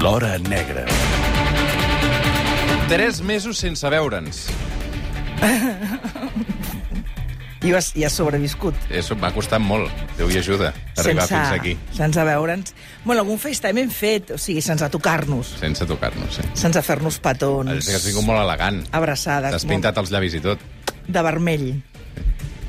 L'Hora Negra. Tres mesos sense veure'ns. I has, i has sobreviscut. Això m'ha costat molt. Déu i ajuda, arribar sense, fins aquí. Sense veure'ns. Bueno, algun FaceTime hem fet, o sigui, sense tocar-nos, Sense tocar-nos, sí. sense fer-nos petons, És que has vingut molt elegant. abraçades, T'has pintat els llavis i tot. molt de vermell.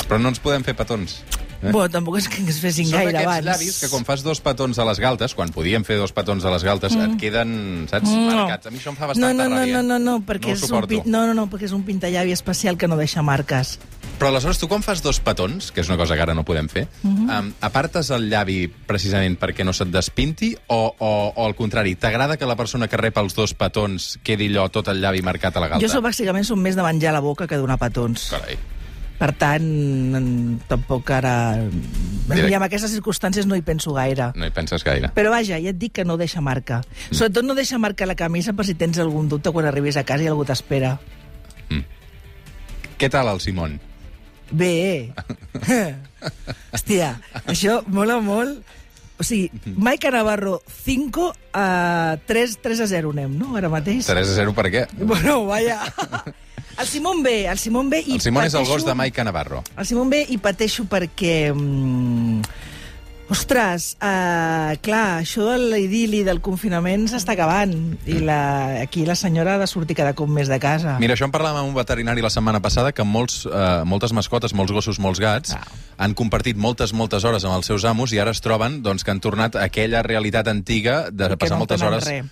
Però no ens podem fer petons. Eh? Bueno, tampoc és que ens fessin Són gaire aquests abans. llavis que quan fas dos petons a les galtes, quan podíem fer dos petons a les galtes, mm. et queden, saps, marcats. A mi això em fa No, bastanta no, no, ràbia. no, no, no, perquè no és un, pin... no, no, no, perquè és un pintallavi especial que no deixa marques. Però aleshores, tu quan fas dos petons, que és una cosa que ara no podem fer, uh Mhm. -huh. um, apartes el llavi precisament perquè no se't despinti o, o, o al contrari, t'agrada que la persona que rep els dos petons quedi allò tot el llavi marcat a la galta? Jo sóc, bàsicament som més de menjar la boca que donar petons. Carai. Per tant, mm, tampoc ara... Direct. I en aquestes circumstàncies no hi penso gaire. No hi penses gaire. Però vaja, ja et dic que no deixa marca. Mm. Sobretot no deixa marca la camisa per si tens algun dubte quan arribis a casa i algú t'espera. Què tal el Simon? Bé. Hòstia, això mola molt. O sigui, Maica Navarro 5 a 3, 3 a 0 anem, no? Ara mateix. 3 a 0 per què? Bueno, vaja. El Simón bé, el Simón bé i El Simon és el pateixo- gos de Maica Navarro. El Simón bé i pateixo perquè... Mm, ostres, uh, clar, això de l'idili del confinament s'està acabant i la, aquí la senyora ha de sortir cada cop més de casa. Mira, això en parlàvem amb un veterinari la setmana passada, que molts, eh, moltes mascotes, molts gossos, molts gats, Ah. han compartit moltes, moltes hores amb els seus amos i ara es troben doncs, que han tornat a aquella realitat antiga de I passar no moltes hores... Res.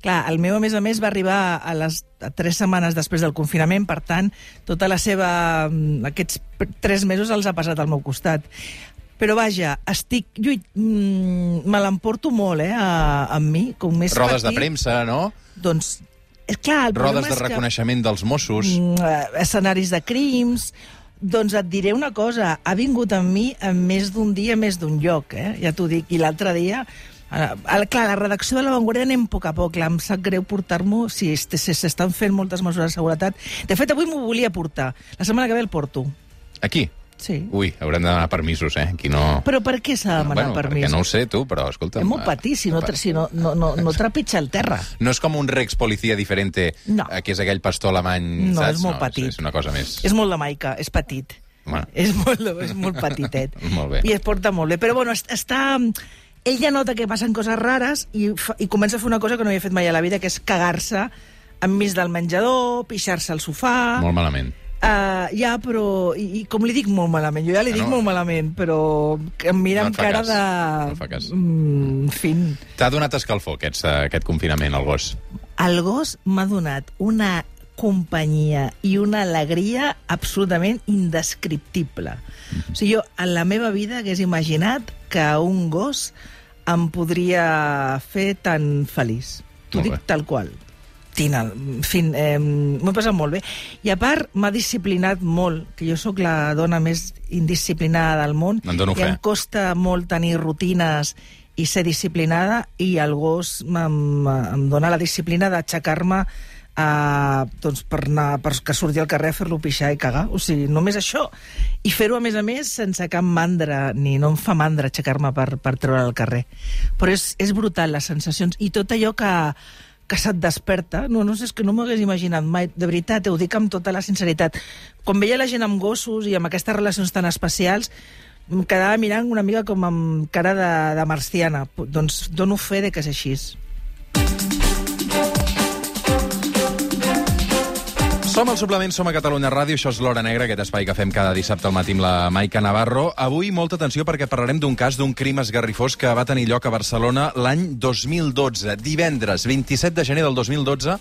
Clar, el meu, a més a més, va arribar a les a tres setmanes després del confinament, per tant, tota la seva... mm, aquests tres mesos els ha passat al meu costat. Però vaja, estic... Lluit, mm, me l'emporto molt, eh, a, amb mi, com més Rodes de petit, premsa, no? Doncs, és clar, el Rodes de és que, reconeixement dels Mossos. mm, eh, escenaris de crims... Doncs et diré una cosa, ha vingut amb mi en més d'un dia, més d'un lloc, eh? ja t'ho dic. I l'altre dia, el- clar, la redacció de La Vanguardia anem a poc a poc, clar, em sap greu portar-m'ho si est- si s'estan fent moltes mesures de seguretat. De fet, avui m'ho volia portar. La setmana que ve el porto. Aquí? Sí. Ui, haurem de demanar permisos, eh? Aquí no... Però per què s'ha de demanar bueno, permís? perquè no ho sé, tu, però escolta... És molt petit, si no, si no, no, no, no trepitja el terra. No és com un Rex Policia diferente, No. eh, que és aquell pastor alemany, No, saps? és molt petit. És una cosa més... És molt de maica, és petit. Bueno. És molt, és molt petitet. Molt bé. I es porta molt bé. Però bueno, es- està... Ell ja nota que passen coses rares i, fa, i comença a fer una cosa que no havia fet mai a la vida, que és cagar-se enmig del menjador, pixar-se al sofà... Molt malament. Uh, ja, però... I, I com li dic molt malament? Jo ja li Ah, dic no? molt malament, però em mira No amb cara cas. de... No fa cas. Mm, fin... T'ha donat escalfor, aquest, aquest confinament, el gos. El gos m'ha donat una companyia i una alegria absolutament indescriptible. O sigui, jo en la meva vida hagués imaginat que un gos em podria fer tan feliç. T'ho dic tal qual. Tina, en fi, eh, m'ho he passat molt bé. I a part, m'ha disciplinat molt, que jo sóc la dona més indisciplinada del món. En dono I fe. em costa molt tenir rutines i ser disciplinada, i el gos em, em dona la disciplina d'aixecar-me uh, doncs per, anar, per que surti al carrer a fer-lo pixar i cagar. O sigui, només això. I fer-ho, a més a més, sense cap mandra, ni no em fa mandra aixecar-me per, per treure al carrer. Però és, és brutal, les sensacions. I tot allò que, que se't desperta, no, no sé, és que no m'ho hagués imaginat mai, de veritat, ho dic amb tota la sinceritat. Quan veia la gent amb gossos i amb aquestes relacions tan especials, em quedava mirant una mica com amb cara de, de marciana. Doncs dono fe de que és així. Som al suplement, som a Catalunya Ràdio, això és l'Hora Negra, aquest espai que fem cada dissabte al matí amb la Maica Navarro. Avui, molta atenció perquè parlarem d'un cas d'un crim esgarrifós que va tenir lloc a Barcelona l'any 2012. Divendres, 27 de gener del 2012,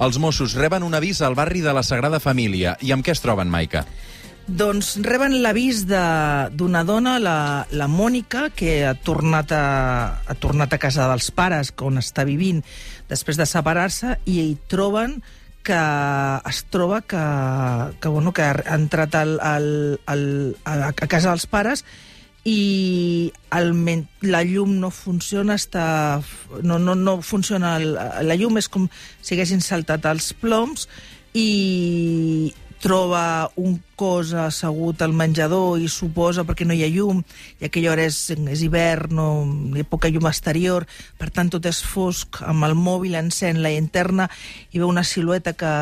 els Mossos reben un avís al barri de la Sagrada Família. I amb què es troben, Maica? Doncs reben l'avís d'una dona, la, la Mònica, que ha tornat, a, ha tornat a casa dels pares, on està vivint, després de separar-se, i hi troben que es troba que, que, bueno, que ha entrat al, al, al, a, casa dels pares i el, la llum no funciona, està, no, no, no funciona, el, la llum és com si haguessin saltat els ploms i troba un cos assegut al menjador i suposa perquè no hi ha llum, i aquella hora és, és hivern, no, hi ha poca llum exterior, per tant tot és fosc, amb el mòbil encén la interna i veu una silueta que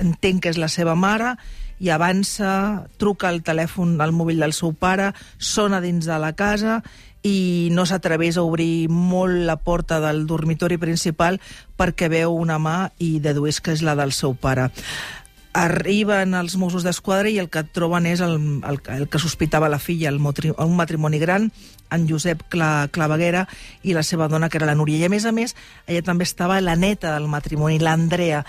entenc que és la seva mare, i avança, truca al telèfon al mòbil del seu pare, sona dins de la casa i no s'atreveix a obrir molt la porta del dormitori principal perquè veu una mà i dedueix que és la del seu pare arriben els Mossos d'Esquadra i el que troben és el, el, el que sospitava la filla, el motri, un matrimoni gran, en Josep Cla, Claveguera i la seva dona, que era la Núria. I a més a més, ella també estava la neta del matrimoni, l'Andrea,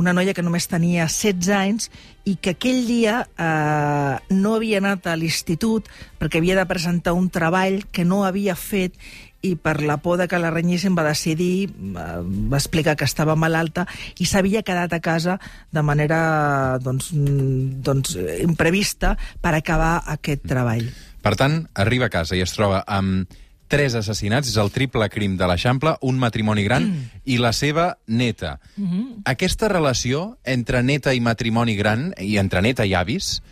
una noia que només tenia 16 anys i que aquell dia eh, no havia anat a l'institut perquè havia de presentar un treball que no havia fet i per la por de que la renyissin va decidir, eh, va explicar que estava malalta i s'havia quedat a casa de manera doncs, doncs, imprevista per acabar aquest treball. Per tant, arriba a casa i es troba amb tres assassinats, és el triple crim de l'Eixample, un matrimoni gran mm. i la seva neta. Mm -hmm. Aquesta relació entre neta i matrimoni gran, i entre neta i avis,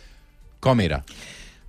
com era?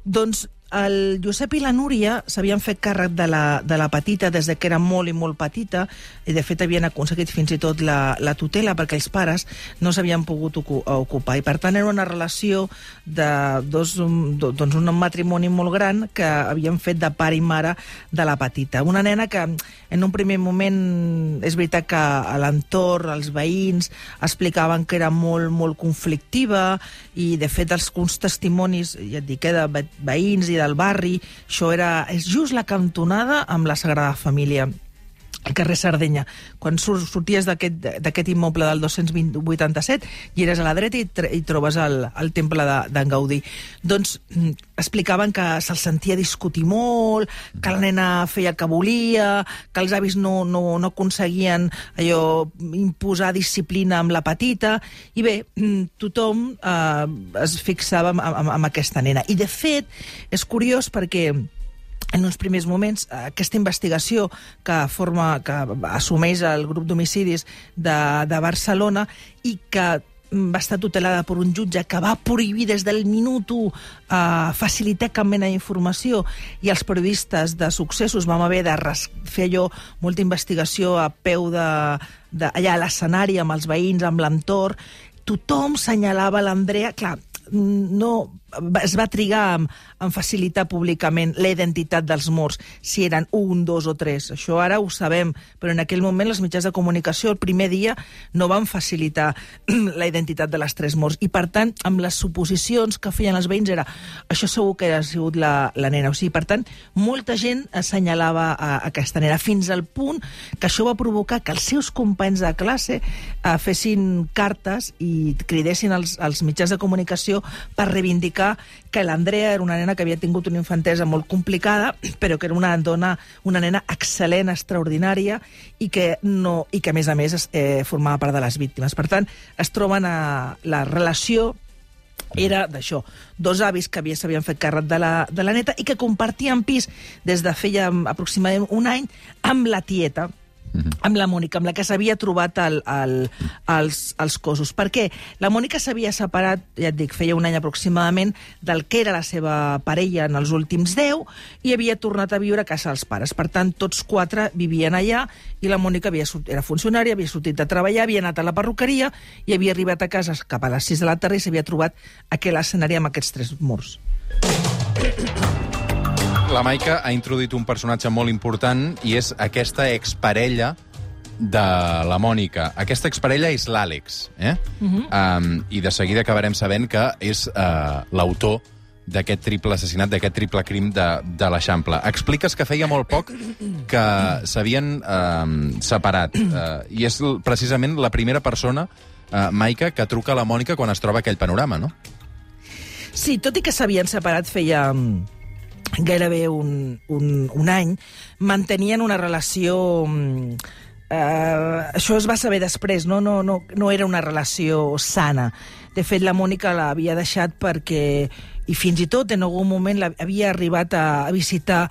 Doncs el Josep i la Núria s'havien fet càrrec de la, de la petita des de que era molt i molt petita, i de fet havien aconseguit fins i tot la, la tutela perquè els pares no s'havien pogut ocupar. I per tant era una relació de dos, doncs un matrimoni molt gran que havien fet de pare i mare de la petita. Una nena que en un primer moment és veritat que a l'entorn, els veïns, explicaven que era molt, molt conflictiva i de fet els testimonis, ja et dic, eh, de veïns i del barri. Això era, és just la cantonada amb la Sagrada Família al carrer Sardenya. Quan sorties d'aquest immoble del 287 i eres a la dreta i, i trobes el, el temple d'en de, Gaudí. Doncs mm, explicaven que se'l sentia discutir molt, que la nena feia el que volia, que els avis no, no, no aconseguien allò imposar disciplina amb la petita, i bé, mm, tothom eh, es fixava amb, amb, amb aquesta nena. I de fet, és curiós perquè en uns primers moments aquesta investigació que forma que assumeix el grup d'homicidis de, de Barcelona i que va estar tutelada per un jutge que va prohibir des del minut 1 eh, facilitar cap mena d'informació i els periodistes de successos vam haver de fer allò molta investigació a peu de, de allà a l'escenari amb els veïns, amb l'entorn. Tothom senyalava l'Andrea, clar, no, es va trigar en, facilitar públicament la identitat dels morts, si eren un, dos o tres. Això ara ho sabem, però en aquell moment les mitjans de comunicació el primer dia no van facilitar la identitat de les tres morts. I, per tant, amb les suposicions que feien els veïns era això segur que ha sigut la, la nena. O sigui, per tant, molta gent assenyalava a, a aquesta nena, fins al punt que això va provocar que els seus companys de classe eh, fessin cartes i cridessin als, als mitjans de comunicació per reivindicar que l'Andrea era una nena que havia tingut una infantesa molt complicada, però que era una dona, una nena excel·lent, extraordinària, i que, no, i que a més a més eh, formava part de les víctimes. Per tant, es troben a la relació era d'això, dos avis que s'havien fet càrrec de la, de la neta i que compartien pis des de feia aproximadament un any amb la tieta. Amb la Mònica, amb la que s'havia trobat el, el, els, els cossos. Per què? La Mònica s'havia separat, ja et dic, feia un any aproximadament, del que era la seva parella en els últims 10 i havia tornat a viure a casa dels pares. Per tant, tots quatre vivien allà i la Mònica havia, era funcionària, havia sortit de treballar, havia anat a la perruqueria i havia arribat a casa cap a les 6 de la tarda i s'havia trobat aquell escenari amb aquests tres murs. La Maica ha introduït un personatge molt important i és aquesta exparella de la Mònica. Aquesta exparella és l'Àlex, eh? Uh -huh. um, I de seguida acabarem sabent que és uh, l'autor d'aquest triple assassinat, d'aquest triple crim de, de l'Eixample. Expliques que feia molt poc que s'havien uh, separat, uh, i és precisament la primera persona, uh, Maica, que truca a la Mònica quan es troba aquell panorama, no? Sí, tot i que s'havien separat feia gairebé un, un, un any, mantenien una relació... Eh, això es va saber després, no? No, no, no era una relació sana. De fet, la Mònica l'havia deixat perquè i fins i tot en algun moment havia arribat a, visitar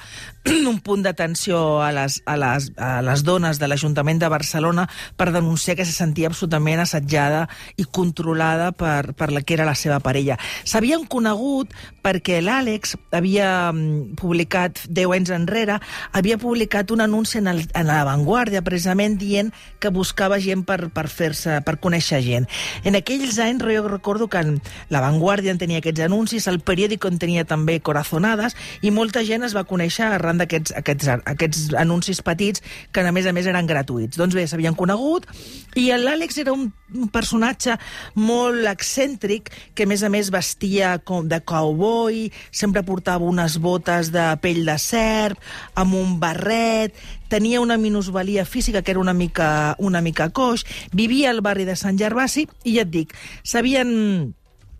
un punt d'atenció a, les, a, les, a les dones de l'Ajuntament de Barcelona per denunciar que se sentia absolutament assetjada i controlada per, per la que era la seva parella. S'havien conegut perquè l'Àlex havia mm, publicat 10 anys enrere, havia publicat un anunci en, el, en la Vanguardia precisament dient que buscava gent per, per fer-se per conèixer gent. En aquells anys jo recordo que la Vanguardia en tenia aquests anuncis, el periòdic en tenia també corazonades i molta gent es va conèixer arran d'aquests aquests, aquests anuncis petits que a més a més eren gratuïts. Doncs bé, s'havien conegut i l'Àlex era un personatge molt excèntric que a més a més vestia com de cowboy, sempre portava unes botes de pell de serp, amb un barret, tenia una minusvalia física que era una mica, una mica coix, vivia al barri de Sant Gervasi i ja et dic, s'havien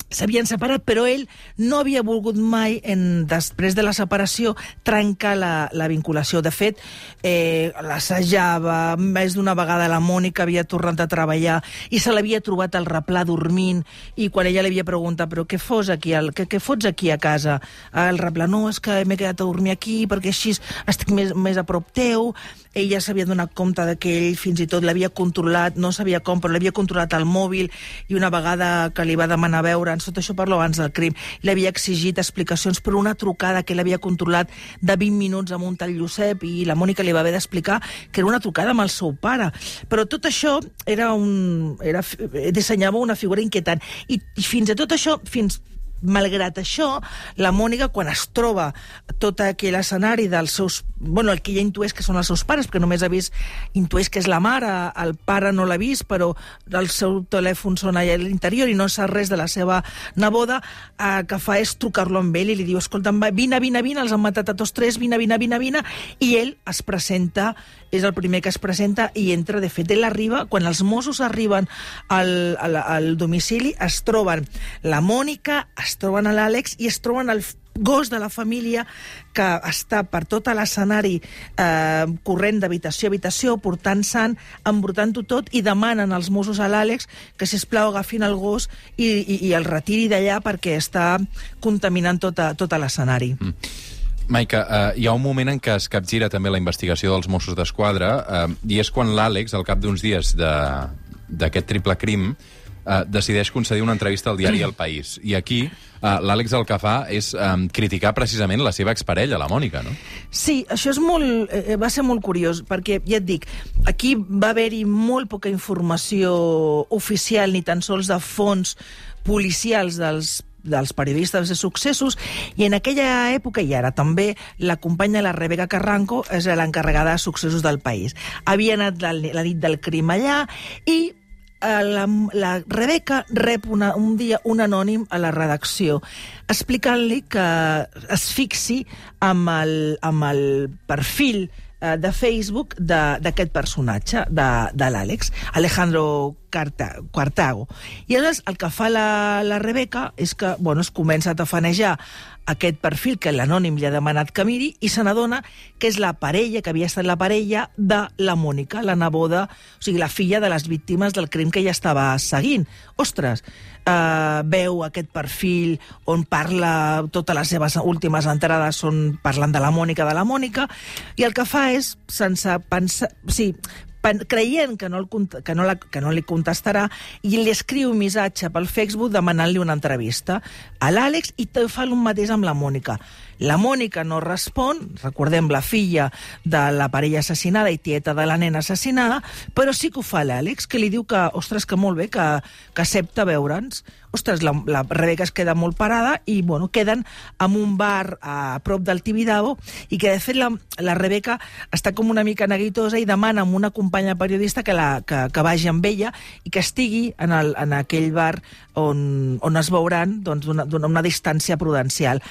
s'havien separat, però ell no havia volgut mai, en, després de la separació, trencar la, la vinculació. De fet, eh, l'assajava, més d'una vegada la Mònica havia tornat a treballar i se l'havia trobat al replà dormint i quan ella li havia preguntat però què fos aquí, el, què, què fots aquí a casa? El replà, no, és que m'he quedat a dormir aquí perquè així estic més, més a prop teu. Ella s'havia donat compte de que ell fins i tot l'havia controlat, no sabia com, però l'havia controlat al mòbil i una vegada que li va demanar veure'ns, tot això parlo abans del crim, l'havia exigit explicacions per una trucada que l'havia controlat de 20 minuts amb un tal Josep i la Mònica li va haver d'explicar que era una trucada amb el seu pare. Però tot això era un, era, dissenyava una figura inquietant. I, i fins a tot això, fins malgrat això, la Mònica, quan es troba tot aquell escenari dels seus... Bueno, el que ja intueix que són els seus pares, perquè només ha vist... Intueix que és la mare, el pare no l'ha vist, però el seu telèfon sona allà a l'interior i no sap res de la seva neboda, eh, que fa és trucar-lo amb ell i li diu, escolta, vine, vine, vine, els han matat a tots tres, vine, vine, vine, vine, i ell es presenta, és el primer que es presenta i entra, de fet, ell arriba, quan els Mossos arriben al, al, al domicili, es troben la Mònica, es troben a l'Àlex i es troben el gos de la família que està per tot l'escenari eh, corrent d'habitació a habitació, portant sant, embrutant-ho tot i demanen als Mossos a l'Àlex que, si plau agafin el gos i, i, i el retiri d'allà perquè està contaminant tota, tot l'escenari. Mm. Maica, uh, hi ha un moment en què es capgira també la investigació dels Mossos d'Esquadra uh, i és quan l'Àlex, al cap d'uns dies d'aquest triple crim, uh, decideix concedir una entrevista al diari El País. I aquí uh, l'Àlex el que fa és um, criticar precisament la seva exparella, la Mònica, no? Sí, això és molt, eh, va ser molt curiós, perquè, ja et dic, aquí va haver-hi molt poca informació oficial, ni tan sols de fons policials dels dels periodistes de successos, i en aquella època, i ara també, la companya, la Rebecca Carranco, és l'encarregada de successos del país. Havia anat la, la nit del crim allà i eh, la, la Rebeca rep una, un dia un anònim a la redacció explicant-li que es fixi amb el, amb el perfil eh, de Facebook d'aquest personatge, de, de l'Àlex, Alejandro Carta, Quartago. I aleshores el que fa la, la Rebeca és que bueno, es comença a tafanejar aquest perfil que l'anònim li ha demanat que miri i se n'adona que és la parella, que havia estat la parella de la Mònica, la neboda, o sigui, la filla de les víctimes del crim que ja estava seguint. Ostres, eh, veu aquest perfil on parla, totes les seves últimes entrades són parlant de la Mònica, de la Mònica, i el que fa és, sense pensar... Sí, creient que no, el, que, no la, que no li contestarà, i li escriu un missatge pel Facebook demanant-li una entrevista a l'Àlex i fa el mateix amb la Mònica. La Mònica no respon, recordem la filla de la parella assassinada i tieta de la nena assassinada, però sí que ho fa l'Àlex, que li diu que, ostres, que molt bé, que, que accepta veure'ns. Ostres, la, la Rebeca es queda molt parada i, bueno, queden en un bar a prop del Tibidabo i que, de fet, la, la Rebeca està com una mica neguitosa i demana amb una companya periodista que, la, que, que vagi amb ella i que estigui en, el, en aquell bar on, on es veuran doncs, d'una una, una distància prudencial.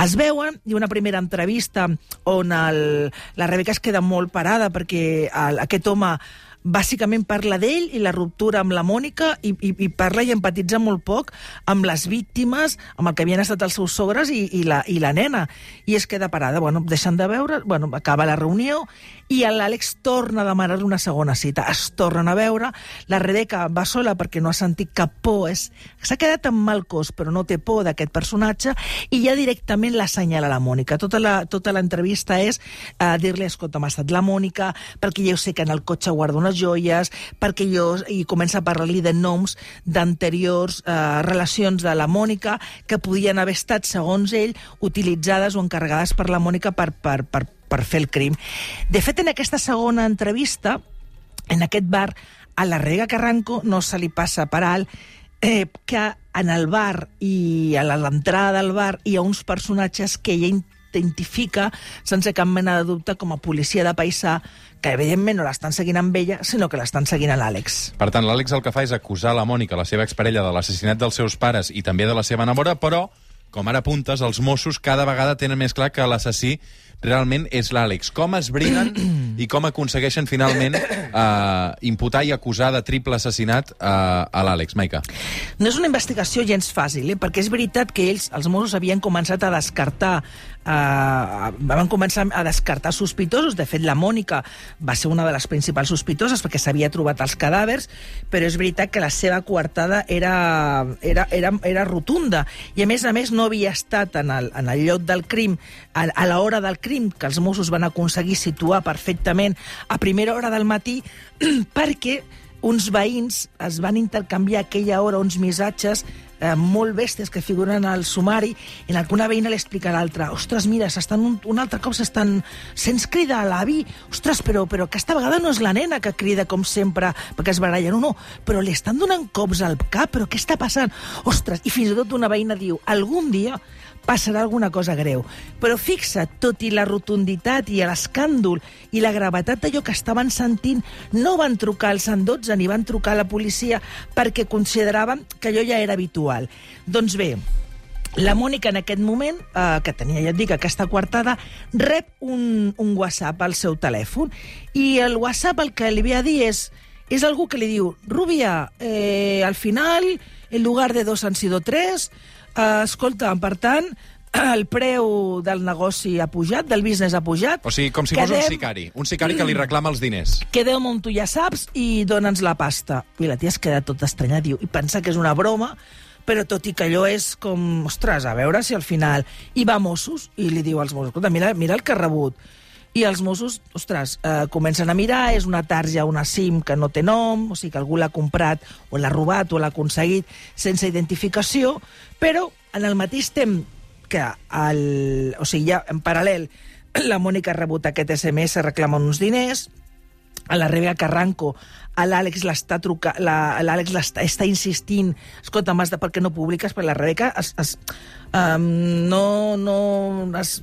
Es veuen i una primera entrevista on el, la Rebeca es queda molt parada perquè el, aquest home bàsicament parla d'ell i la ruptura amb la Mònica i, i, i parla i empatitza molt poc amb les víctimes, amb el que havien estat els seus sogres i, i, la, i la nena. I es queda parada, bueno, deixant de veure, bueno, acaba la reunió i l'Àlex torna a demanar una segona cita. Es tornen a veure, la Rebeca va sola perquè no ha sentit cap por, s'ha quedat amb mal cos, però no té por d'aquest personatge i ja directament l'assenyala la Mònica. Tota tota l'entrevista és uh, dir-li, escolta, m'ha estat la Mònica, perquè jo sé que en el cotxe guarda unes joies, perquè jo... i comença a parlar-li de noms d'anteriors uh, relacions de la Mònica que podien haver estat, segons ell, utilitzades o encarregades per la Mònica per, per, per, per fer el crim. De fet, en aquesta segona entrevista, en aquest bar, a la Rega Carranco no se li passa per alt eh, que en el bar i a l'entrada del bar hi ha uns personatges que ella identifica sense cap mena de dubte com a policia de paisà que evidentment no l'estan seguint amb ella, sinó que l'estan seguint a l'Àlex. Per tant, l'Àlex el que fa és acusar la Mònica, la seva exparella, de l'assassinat dels seus pares i també de la seva enamora, però, com ara apuntes, els Mossos cada vegada tenen més clar que l'assassí realment és l'Àlex. Com es briguen i com aconsegueixen finalment eh, imputar i acusar de triple assassinat eh, a l'Àlex? Maica. No és una investigació gens fàcil, eh? perquè és veritat que ells, els Mossos, havien començat a descartar eh, van començar a descartar sospitosos. De fet, la Mònica va ser una de les principals sospitoses perquè s'havia trobat els cadàvers, però és veritat que la seva coartada era, era, era, era rotunda. I, a més a més, no havia estat en el, en el lloc del crim a, a l'hora del crim, que els Mossos van aconseguir situar perfectament a primera hora del matí, perquè uns veïns es van intercanviar aquella hora uns missatges eh, molt bèsties que figuren al sumari en el que una veïna li explica a l'altra ostres, mira, un, un altre cop s'estan... Se'ns crida a l'avi, ostres, però, però aquesta vegada no és la nena que crida com sempre perquè es baralla, no, no, però li estan donant cops al cap, però què està passant? Ostres, i fins i tot una veïna diu, algun dia passarà alguna cosa greu. Però fixa't, tot i la rotunditat i l'escàndol i la gravetat d'allò que estaven sentint, no van trucar al 112 ni van trucar a la policia perquè consideraven que allò ja era habitual. Doncs bé, la Mònica, en aquest moment, eh, que tenia, ja et dic, aquesta quartada, rep un, un WhatsApp al seu telèfon i el WhatsApp el que li ve a dir és, és algú que li diu Rubia, eh, al final, en lugar de dos han sido tres, Uh, escolta, per tant, el preu del negoci ha pujat, del business ha pujat. O sigui, com si Quedem... fos un sicari. Un sicari que li reclama els diners. Quedeu on tu ja saps i dona'ns la pasta. I la tia es queda tot estranyat, diu, i pensa que és una broma, però tot i que allò és com, ostres, a veure si al final... I va a Mossos i li diu als Mossos, escolta, mira, mira el que ha rebut. I els Mossos, ostres, eh, comencen a mirar, és una tarja, una SIM que no té nom, o sigui que algú l'ha comprat o l'ha robat o l'ha aconseguit sense identificació, però en el mateix temps que, el, o sigui, ja en paral·lel, la Mònica ha rebut aquest SMS reclamant uns diners, a la Rebecca Carranco, l'Àlex l'està trucant, l'Àlex està, insistint, escolta, de, per què no publiques? Perquè la Rebecca es, es, um, no, no, es,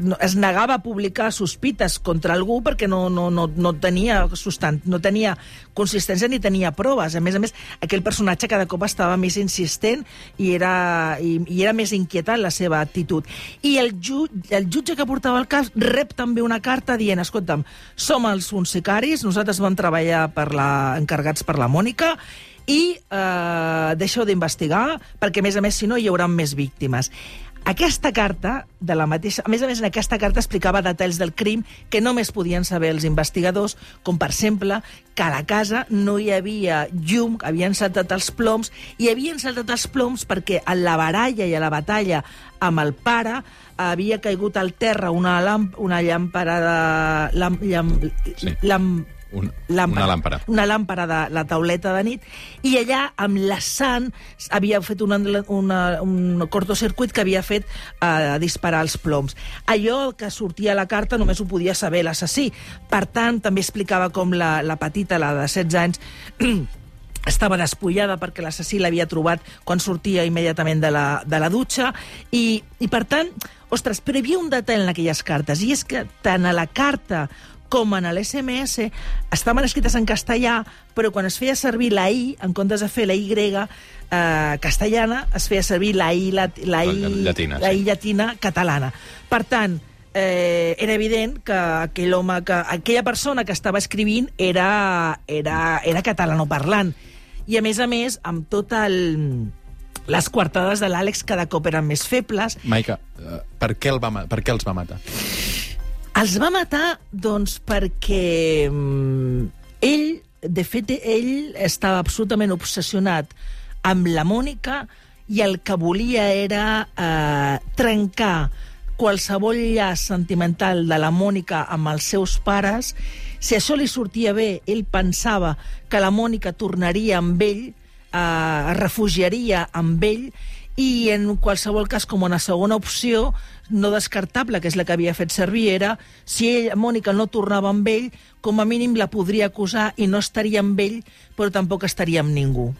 no, es negava a publicar sospites contra algú perquè no, no, no, no tenia sustant, no tenia consistència ni tenia proves. A més a més, aquell personatge cada cop estava més insistent i era, i, i era més inquietant la seva actitud. I el, ju, el jutge que portava el cas rep també una carta dient, escolta'm, som els funsicaris, nosaltres vam treballar per la, encarregats per la Mònica, i eh, deixeu d'investigar, perquè, a més a més, si no, hi haurà més víctimes. Aquesta carta, de la mateixa... A més a més, en aquesta carta explicava detalls del crim que només podien saber els investigadors, com, per exemple, que a la casa no hi havia llum, havien saltat els ploms, i havien saltat els ploms perquè a la baralla i a la batalla amb el pare havia caigut al terra una, làmp una llàmpara de... Lamp, llamp, sí. lamp, un, làmpara, una làmpara. Una làmpara de la tauleta de nit, i allà, amb la sang, havia fet una, una, un cortocircuit que havia fet eh, disparar els ploms. Allò que sortia a la carta només ho podia saber l'assassí. Per tant, també explicava com la, la petita, la de 16 anys, estava despullada perquè l'assassí l'havia trobat quan sortia immediatament de la, de la dutxa i, i per tant, ostres, però hi havia un detall en aquelles cartes i és que tant a la carta com en l'SMS, estaven escrites en castellà, però quan es feia servir la I, en comptes de fer la Y eh, castellana, es feia servir la I, la, la I, llatina, la I sí. llatina catalana. Per tant, eh, era evident que aquell home, que aquella persona que estava escrivint era, era, era catalanoparlant. I, a més a més, amb tot el les coartades de l'Àlex cada cop eren més febles. Maica, uh, per, què el va, per què els va matar? Els va matar, doncs, perquè mm, ell, de fet, ell estava absolutament obsessionat amb la Mònica i el que volia era eh, trencar qualsevol llaç sentimental de la Mònica amb els seus pares. Si això li sortia bé, ell pensava que la Mònica tornaria amb ell, eh, es refugiaria amb ell i en qualsevol cas, com una segona opció, no descartable, que és la que havia fet servir, era si ell, Mònica no tornava amb ell, com a mínim la podria acusar i no estaria amb ell, però tampoc estaria amb ningú.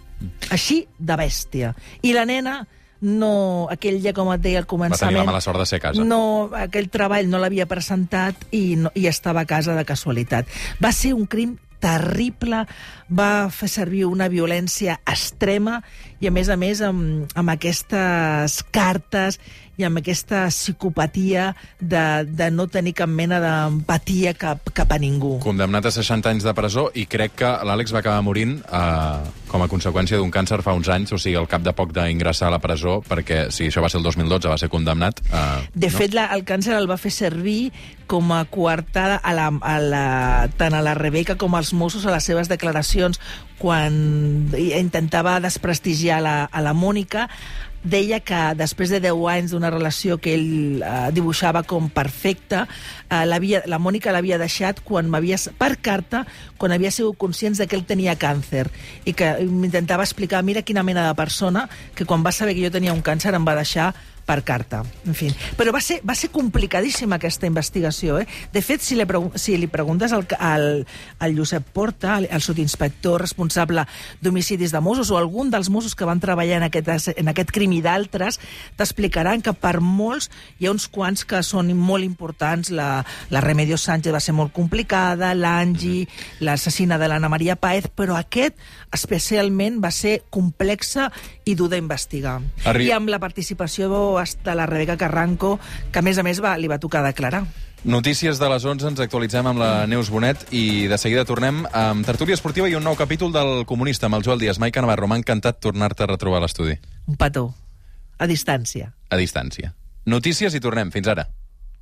Així de bèstia. I la nena no, aquell dia, com et deia al començament... Va tenir la mala sort de ser a casa. No, aquell treball no l'havia presentat i, no, i estava a casa de casualitat. Va ser un crim terrible, va fer servir una violència extrema i, a més a més, amb, amb aquestes cartes i amb aquesta psicopatia de, de no tenir cap mena d'empatia cap, cap a ningú. Condemnat a 60 anys de presó i crec que l'Àlex va acabar morint eh, com a conseqüència d'un càncer fa uns anys, o sigui, al cap de poc d'ingressar a la presó, perquè si això va ser el 2012, va ser condemnat. Eh, de no? fet, la, el càncer el va fer servir com a coartada a la, a la, tant a la Rebeca com als Mossos a les seves declaracions quan intentava desprestigiar la, a la Mònica deia que després de 10 anys d'una relació que ell eh, dibuixava com perfecta, eh, la Mònica l'havia deixat quan m'havia per carta, quan havia sigut conscient de que ell tenia càncer i que m'intentava explicar, mira quina mena de persona que quan va saber que jo tenia un càncer em va deixar per carta. En fi. Però va ser, va ser complicadíssima aquesta investigació. Eh? De fet, si li, si li preguntes al, al, al Josep Porta, al, al subinspector responsable d'homicidis de Mossos, o algun dels Mossos que van treballar en aquest, en aquest crim i d'altres, t'explicaran que per molts hi ha uns quants que són molt importants. La, la Remedio Sánchez va ser molt complicada, l'Angi, l'assassina de l'Anna Maria Paez, però aquest especialment va ser complexa i dur d'investigar. Arri... I amb la participació de la Rebeca Carranco, que a més a més va, li va tocar declarar. Notícies de les 11, ens actualitzem amb la Neus Bonet i de seguida tornem amb tertúlia esportiva i un nou capítol del Comunista amb el Joel Díaz. Maica Navarro, m'ha encantat tornar-te a retrobar a l'estudi. Un petó. A distància. A distància. Notícies i tornem. Fins ara.